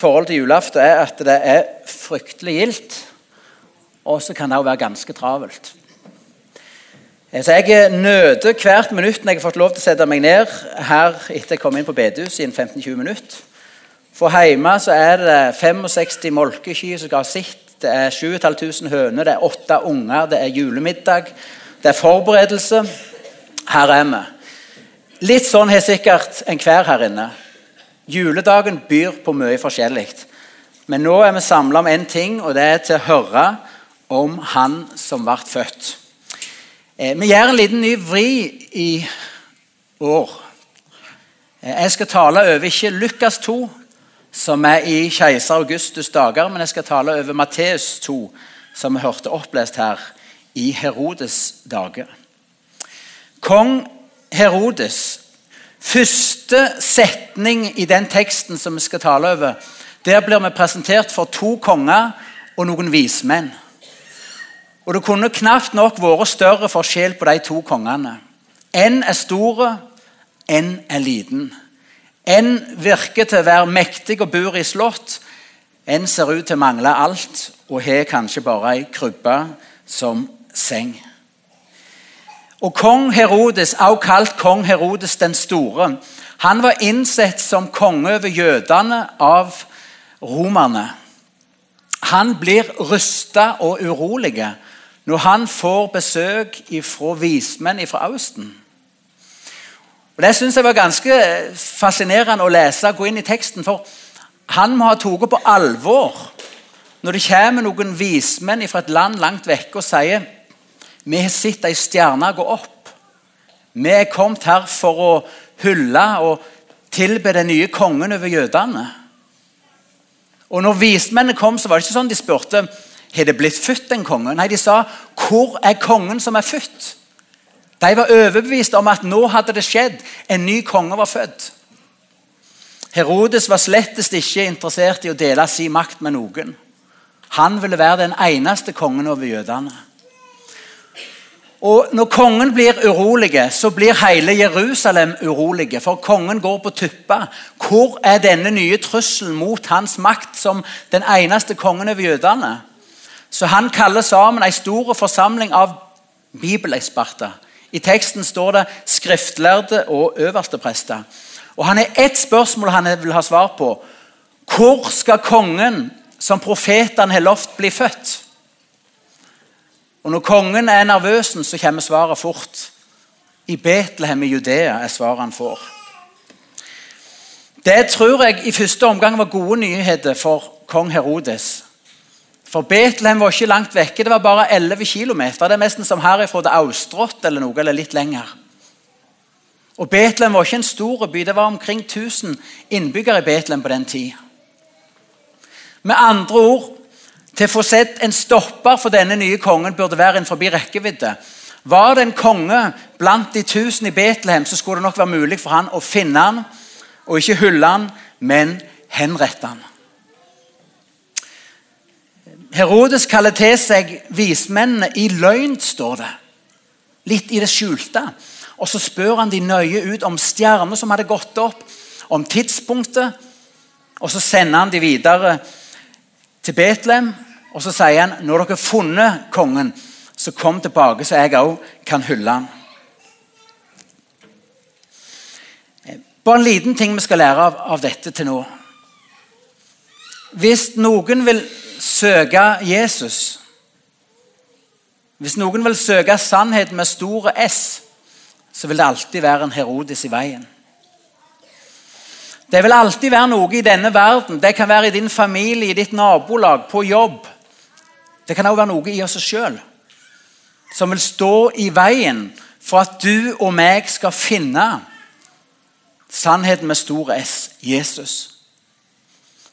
forhold til julaften er at det er fryktelig gildt. Og så kan det også være ganske travelt. Eh, så Jeg nøter hvert minutt når jeg har fått lov til å sette meg ned her etter jeg kom inn på bedehuset i 15-20 minutter. For hjemme så er det 65 molkekyr som skal ha sitt. Det er 7500 høner, det er åtte unger, det er julemiddag, det er forberedelse. Her er vi. Litt sånn har sikkert enhver her inne. Juledagen byr på mye forskjellig. Men nå er vi samla om én ting, og det er til å høre om Han som ble født. Eh, vi gjør en liten ny vri i år. Eh, jeg skal tale over ikke Lukas 2, som er i keiser Augustus' dager, men jeg skal tale over Matteus 2, som vi hørte opplest her, i Herodes' dager. Kong Herodes Første setning i den teksten som vi skal tale over, der blir vi presentert for to konger og noen vismenn. Og Det kunne knapt nok vært større forskjell på de to kongene. En er store, en er liten. En virker til å være mektig og bor i slott. En ser ut til å mangle alt og har kanskje bare ei krybbe som seng. Og Kong Herodes, også kalt kong Herodes den store, han var innsett som konge over jødene av romerne. Han blir rysta og urolig når han får besøk fra vismenn fra Austen. Og Det synes jeg var ganske fascinerende å lese gå inn i teksten. For han må ha tatt på alvor når det kommer noen vismenn fra et land langt vekke og sier vi har sett ei stjerne gå opp. Vi er kommet her for å hylle og tilbe den nye kongen over jødene. Og når vismennene kom, så var det ikke sånn de spurte har det blitt født en konge. Nei, de sa hvor er kongen som er født? De var overbevist om at nå hadde det skjedd. En ny konge var født. Herodes var slettest ikke interessert i å dele sin makt med noen. Han ville være den eneste kongen over jødene. Og Når kongen blir urolig, så blir hele Jerusalem urolig. For kongen går på tuppa. Hvor er denne nye trusselen mot hans makt som den eneste kongen over jødene? Så han kaller sammen en stor forsamling av bibeleksperter i teksten står det 'skriftlærde og øversteprester'. Og Han har ett spørsmål han vil ha svar på. Hvor skal kongen som profetene har lovt, bli født? Og Når kongen er nervøs, så kommer svaret fort. I Betlehem i Judea er svaret han får. Det tror jeg i første omgang var gode nyheter for kong Herodes. For Betlehem var ikke langt vekke. Det var bare 11 km. Det er nesten som herifra til Austrott eller noe, eller litt lenger. Og Betlehem var ikke en stor by. Det var omkring 1000 innbyggere i Betlehem på den tid. Med andre ord, til å få sett en stopper for denne nye kongen burde være en forbi rekkevidde. Var det en konge blant de tusen i Betlehem, så skulle det nok være mulig for han å finne han, og ikke hylle han, men henrette han. Herodes kaller til seg vismennene i løgn, står det. Litt i det skjulte. Og Så spør han de nøye ut om stjerner som hadde gått opp, om tidspunktet. Og Så sender han de videre til Betlehem. Og så sier han når dere har funnet kongen, så kom tilbake, så jeg òg kan hylle han. Bare en liten ting vi skal lære av, av dette til nå. Hvis noen vil søke Jesus Hvis noen vil søke sannheten med store S, så vil det alltid være en Herodes i veien. Det vil alltid være noe i denne verden. Det kan være i din familie, i ditt nabolag, på jobb. Det kan også være noe i oss sjøl som vil stå i veien for at du og meg skal finne sannheten med store S Jesus.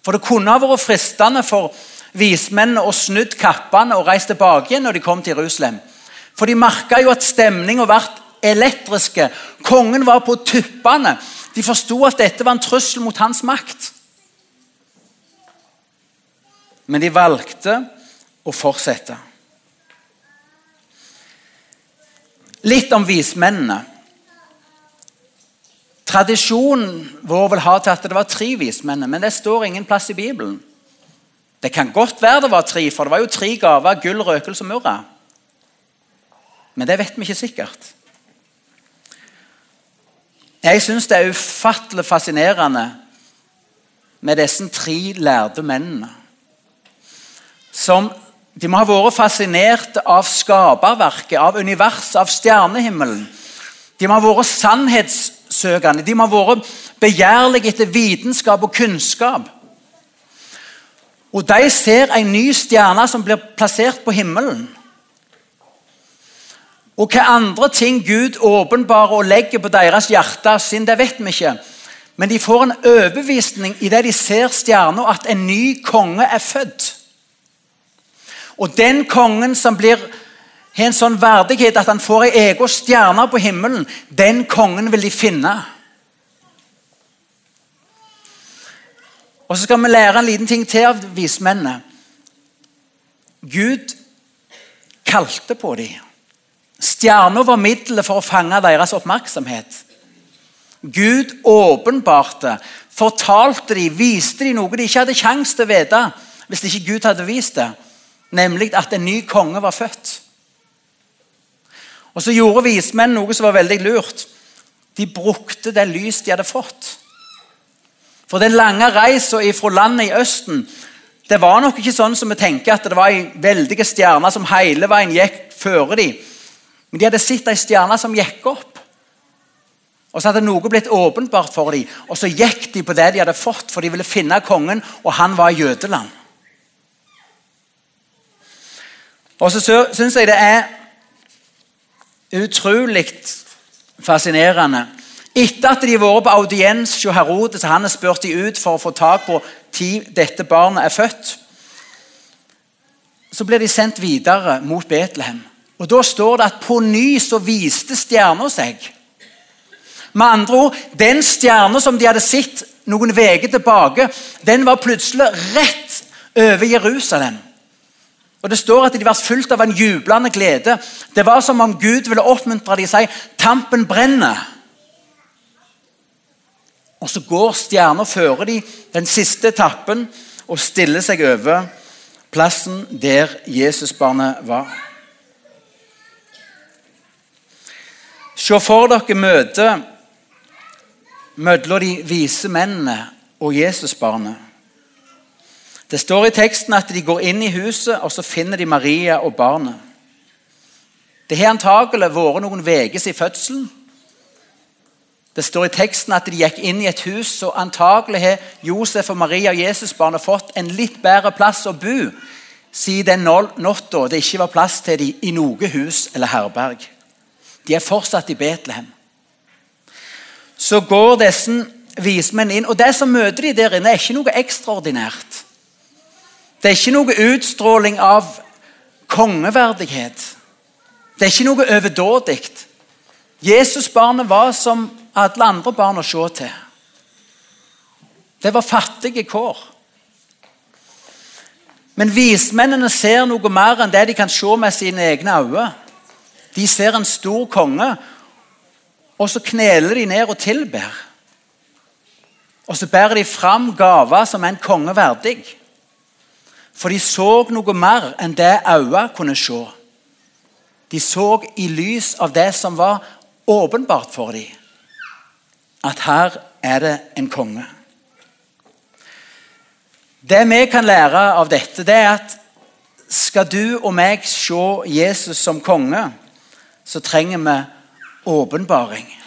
For det kunne ha vært fristende for vismennene å snudd kappene og reist tilbake igjen når de kom til Jerusalem. For de merka jo at stemninga ble elektriske. Kongen var på tuppene. De forsto at dette var en trussel mot hans makt. Men de valgte å fortsette. Litt om vismennene. Tradisjonen vår vil ha til at det var tre vismenn, men det står ingen plass i Bibelen. Det kan godt være det var tre, for det var jo tre gaver gull, røkelse og murra. Men det vet vi ikke sikkert. Jeg syns det er ufattelig fascinerende med disse tre lærde mennene. Som De må ha vært fascinert av skaperverket, av universet, av stjernehimmelen. De må ha vært sannhetssøkende, de må ha vært begjærlige etter vitenskap og kunnskap. Og de ser en ny stjerne som blir plassert på himmelen. Og hva andre ting Gud åpenbarer og legger på deres hjerte, sin, det vet vi ikke. Men de får en overbevisning i det de ser stjerna, at en ny konge er født. Og den kongen som blir, har en sånn verdighet at han får ei egen stjerne på himmelen, den kongen vil de finne. Og Så skal vi lære en liten ting til av vismennene. Gud kalte på dem. Stjerna var middelet for å fange deres oppmerksomhet. Gud åpenbarte, fortalte de, viste de noe de ikke hadde kjangs til å vite hvis ikke Gud hadde vist det, nemlig at en ny konge var født. Og Så gjorde vismenn noe som var veldig lurt. De brukte det lys de hadde fått. For den lange reisen fra landet i Østen det var nok ikke sånn som vi tenker at det var ei veldige stjerne som hele veien gikk føre dem. Men de hadde sett ei stjerne som gikk opp. Og Så hadde noe blitt åpenbart for dem, og så gikk de på det de hadde fått, for de ville finne kongen, og han var i Jødeland. Og så syns jeg det er utrolig fascinerende. Etter at de har vært på audiens hos Herodes, han har spurt de ut for å få tak på når dette barnet er født, så blir de sendt videre mot Betlehem. Og Da står det at på ny så viste stjerna seg. Med andre ord, Den stjerna som de hadde sett noen uker tilbake, den var plutselig rett over Jerusalem. Og Det står at de var fullt av en jublende glede. Det var som om Gud ville oppmuntre dem og si tampen brenner. Og Så går stjerna fører de den siste etappen og stiller seg over plassen der Jesusbarnet var. Se for dere møtet mellom de vise mennene og Jesusbarnet. Det står i teksten at de går inn i huset, og så finner de Maria og barnet. Det har antagelig vært noen uker siden fødselen. Det står i teksten at de gikk inn i et hus, og antagelig har Josef og Maria og Jesusbarnet fått en litt bedre plass å bo siden den natta det ikke var plass til dem i noe hus eller herberg. De er fortsatt i Betlehem. Så går disse vismennene inn, og det som møter de der inne, er ikke noe ekstraordinært. Det er ikke noe utstråling av kongeverdighet. Det er ikke noe overdådig. Jesusbarnet var som alle andre barn å se til. Det var fattige kår. Men vismennene ser noe mer enn det de kan se med sine egne øyne. De ser en stor konge, og så kneler de ned og tilber. Og så bærer de fram gaver som er en konge verdig. For de så noe mer enn det øynene kunne se. De så i lys av det som var åpenbart for dem, at her er det en konge. Det vi kan lære av dette, det er at skal du og meg se Jesus som konge, så trenger vi åpenbaring.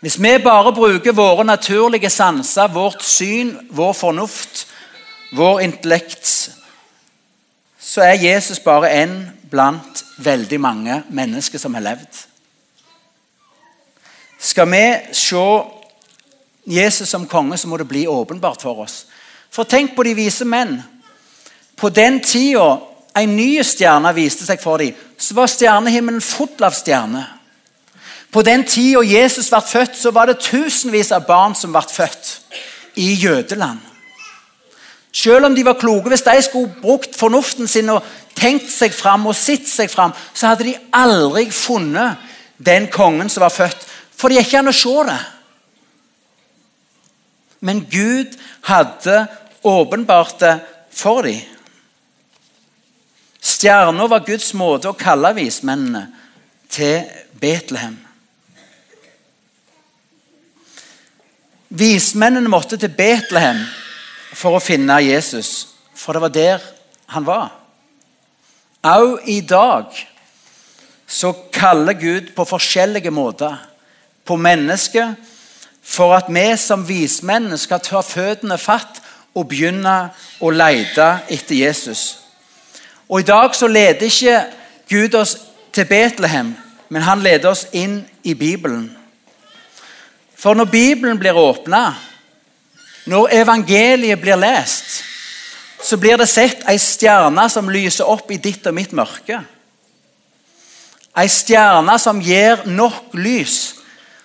Hvis vi bare bruker våre naturlige sanser, vårt syn, vår fornuft, vår intellekt, så er Jesus bare en blant veldig mange mennesker som har levd. Skal vi se Jesus som konge, så må det bli åpenbart for oss. For tenk på de vise menn. På den tida en ny stjerne viste seg for dem, så var stjernehimmelen full av stjerner. På den tida Jesus ble født, så var det tusenvis av barn som ble født i jødeland. Selv om de var kloke, hvis de skulle brukt fornuften sin og tenkt seg fram og sett seg fram, så hadde de aldri funnet den kongen som var født. For det gikk an å se det. men Gud hadde åpenbart det for dem. Stjerna var Guds måte å kalle vismennene til Betlehem. Vismennene måtte til Betlehem for å finne Jesus, for det var der han var. Også i dag så kaller Gud på forskjellige måter på mennesket for at vi som vismenn skal ta føttene fatt og begynne å lete etter Jesus. Og I dag så leder ikke Gud oss til Betlehem, men han leder oss inn i Bibelen. For når Bibelen blir åpna, når evangeliet blir lest, så blir det sett ei stjerne som lyser opp i ditt og mitt mørke. Ei stjerne som gir nok lys,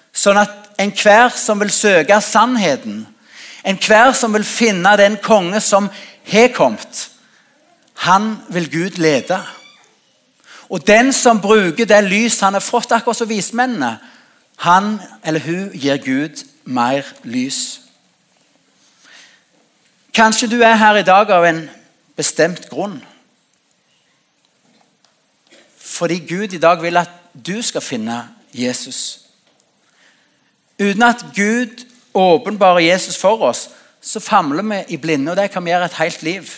sånn at enhver som vil søke sannheten, enhver som vil finne den konge som har kommet, han vil Gud lede. Og den som bruker det lys han har fått, akkurat som vismennene, han eller hun gir Gud mer lys. Kanskje du er her i dag av en bestemt grunn. Fordi Gud i dag vil at du skal finne Jesus. Uten at Gud åpenbarer Jesus for oss, så famler vi i blinde, og det kan vi gjøre et helt liv.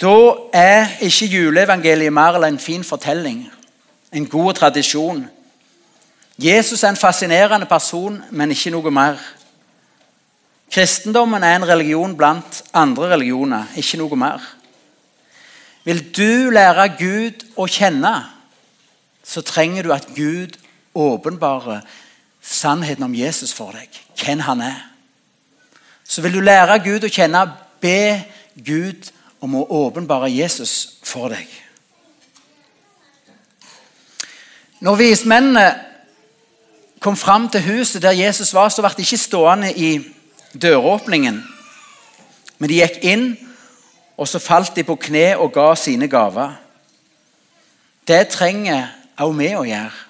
Da er ikke juleevangeliet mer enn en fin fortelling, en god tradisjon. Jesus er en fascinerende person, men ikke noe mer. Kristendommen er en religion blant andre religioner, ikke noe mer. Vil du lære Gud å kjenne, så trenger du at Gud åpenbarer sannheten om Jesus for deg, hvem han er. Så vil du lære Gud å kjenne, be Gud om å åpenbare Jesus for deg. Når vismennene kom fram til huset der Jesus var, så ble de ikke stående i døråpningen. Men de gikk inn, og så falt de på kne og ga sine gaver. Det trenger også vi å gjøre.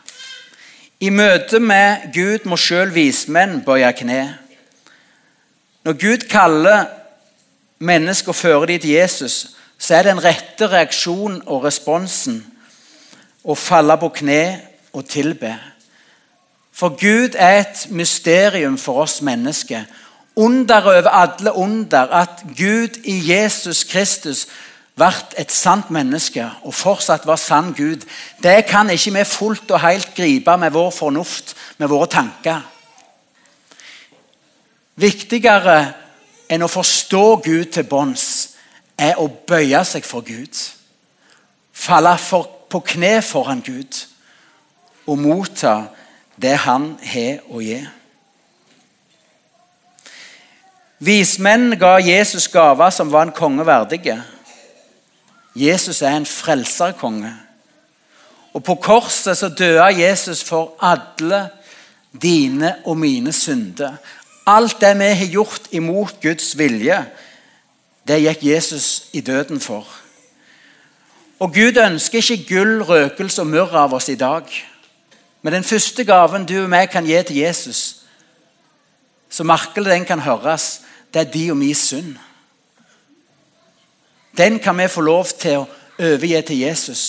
I møte med Gud må sjøl vismenn bøye kne. Når Gud kaller mennesker og fører dem til Jesus, så er den rette reaksjonen og responsen å falle på kne og tilbe. For Gud er et mysterium for oss mennesker. Under over alle under at Gud i Jesus Kristus ble et sant menneske og fortsatt var sann Gud, det kan ikke vi fullt og helt gripe med vår fornuft, med våre tanker. Viktigere enn å forstå Gud til bunns, er å bøye seg for Gud. Falle for, på kne foran Gud og motta det han har å gi. Vismenn ga Jesus gaver som var en konge verdige. Jesus er en frelserkonge. Og På korset så døde Jesus for alle dine og mine synder. Alt det vi har gjort imot Guds vilje, det gikk Jesus i døden for. Og Gud ønsker ikke gull, røkelse og myrra av oss i dag. Men den første gaven du og meg kan gi til Jesus, så merkelig den kan høres, det er de og min synd. Den kan vi få lov til å overgi til Jesus.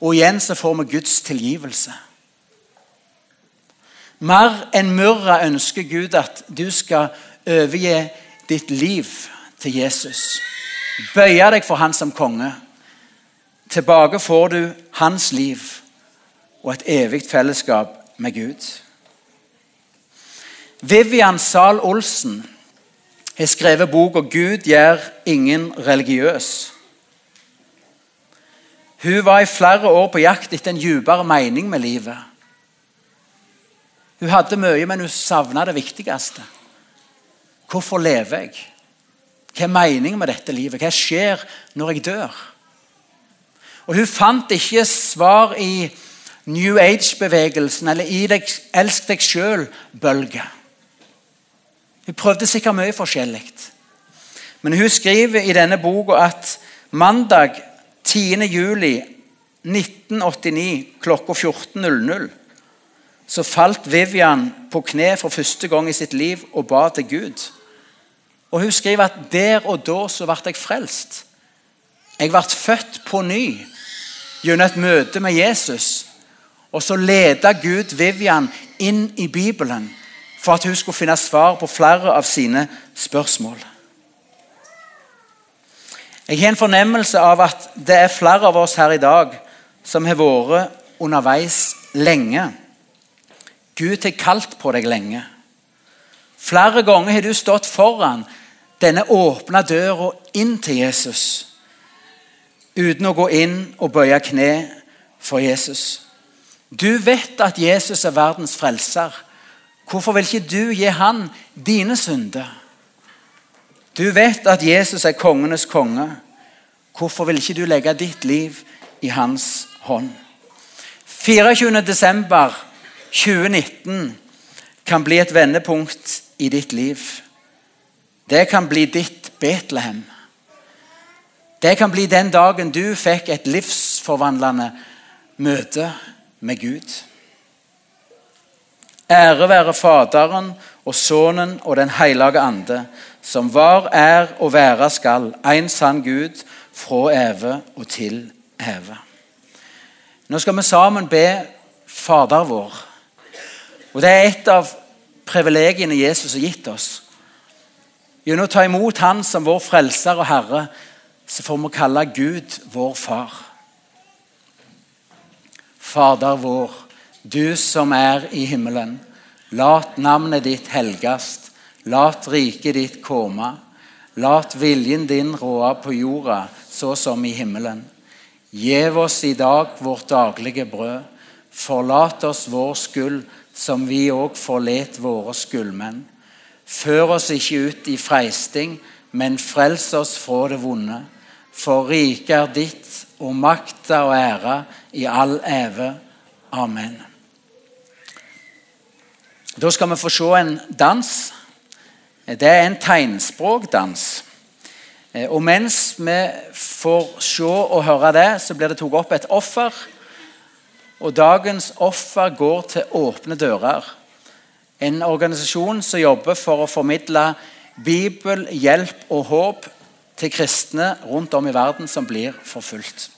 Og igjen så får vi Guds tilgivelse. Mer enn myrra ønsker Gud at du skal overgi ditt liv til Jesus. Bøye deg for Han som konge. Tilbake får du hans liv og et evig fellesskap med Gud. Vivian Zahl Olsen har skrevet boka 'Gud gjør ingen religiøs'. Hun var i flere år på jakt etter en dypere mening med livet. Hun hadde mye, men hun savna det viktigste. Hvorfor lever jeg? Hva er meningen med dette livet? Hva skjer når jeg dør? Og Hun fant ikke svar i New Age-bevegelsen eller i deg, 'elsk deg sjøl'-bølge. Hun prøvde sikkert mye forskjellig. Men hun skriver i denne boka at mandag 10. juli 1989 klokka 14.00 så falt Vivian på kne for første gang i sitt liv og ba til Gud. Og Hun skriver at der og da så ble jeg frelst. Jeg ble født på ny gjennom et møte med Jesus. Og så ledet Gud Vivian inn i Bibelen for at hun skulle finne svar på flere av sine spørsmål. Jeg har en fornemmelse av at det er flere av oss her i dag som har vært underveis lenge. Gud har kalt på deg lenge. Flere ganger har du stått foran denne åpne døra inn til Jesus uten å gå inn og bøye kne for Jesus. Du vet at Jesus er verdens frelser. Hvorfor vil ikke du gi han dine synder? Du vet at Jesus er kongenes konge. Hvorfor vil ikke du legge ditt liv i hans hånd? 24. desember 2019 kan bli et vendepunkt i ditt liv. Det kan bli ditt Betlehem. Det kan bli den dagen du fikk et livsforvandlende møte med Gud. Ære være Faderen og Sønnen og Den hellige ande, som var, er og være skal, en sann Gud, fra eve og til eve. Nå skal vi sammen be Fader vår. Og Det er et av privilegiene Jesus har gitt oss. Gjennom å ta imot Han som vår frelser og Herre, så får vi kalle Gud vår far. Fader vår, du som er i himmelen. Lat navnet ditt helgast. Lat riket ditt komme. Lat viljen din råde på jorda, så som i himmelen. Gjev oss i dag vårt daglige brød. Forlat oss vår skyld, som vi òg forlet våre skyldmenn. Før oss ikke ut i freisting, men frels oss fra det vonde. For riket er ditt, og makta og ære i all eve. Amen. Da skal vi få se en dans. Det er en tegnspråkdans. Og mens vi får se og høre det, så blir det tatt opp et offer. Og dagens offer går til Åpne dører. En organisasjon som jobber for å formidle Bibel, hjelp og håp til kristne rundt om i verden som blir forfulgt.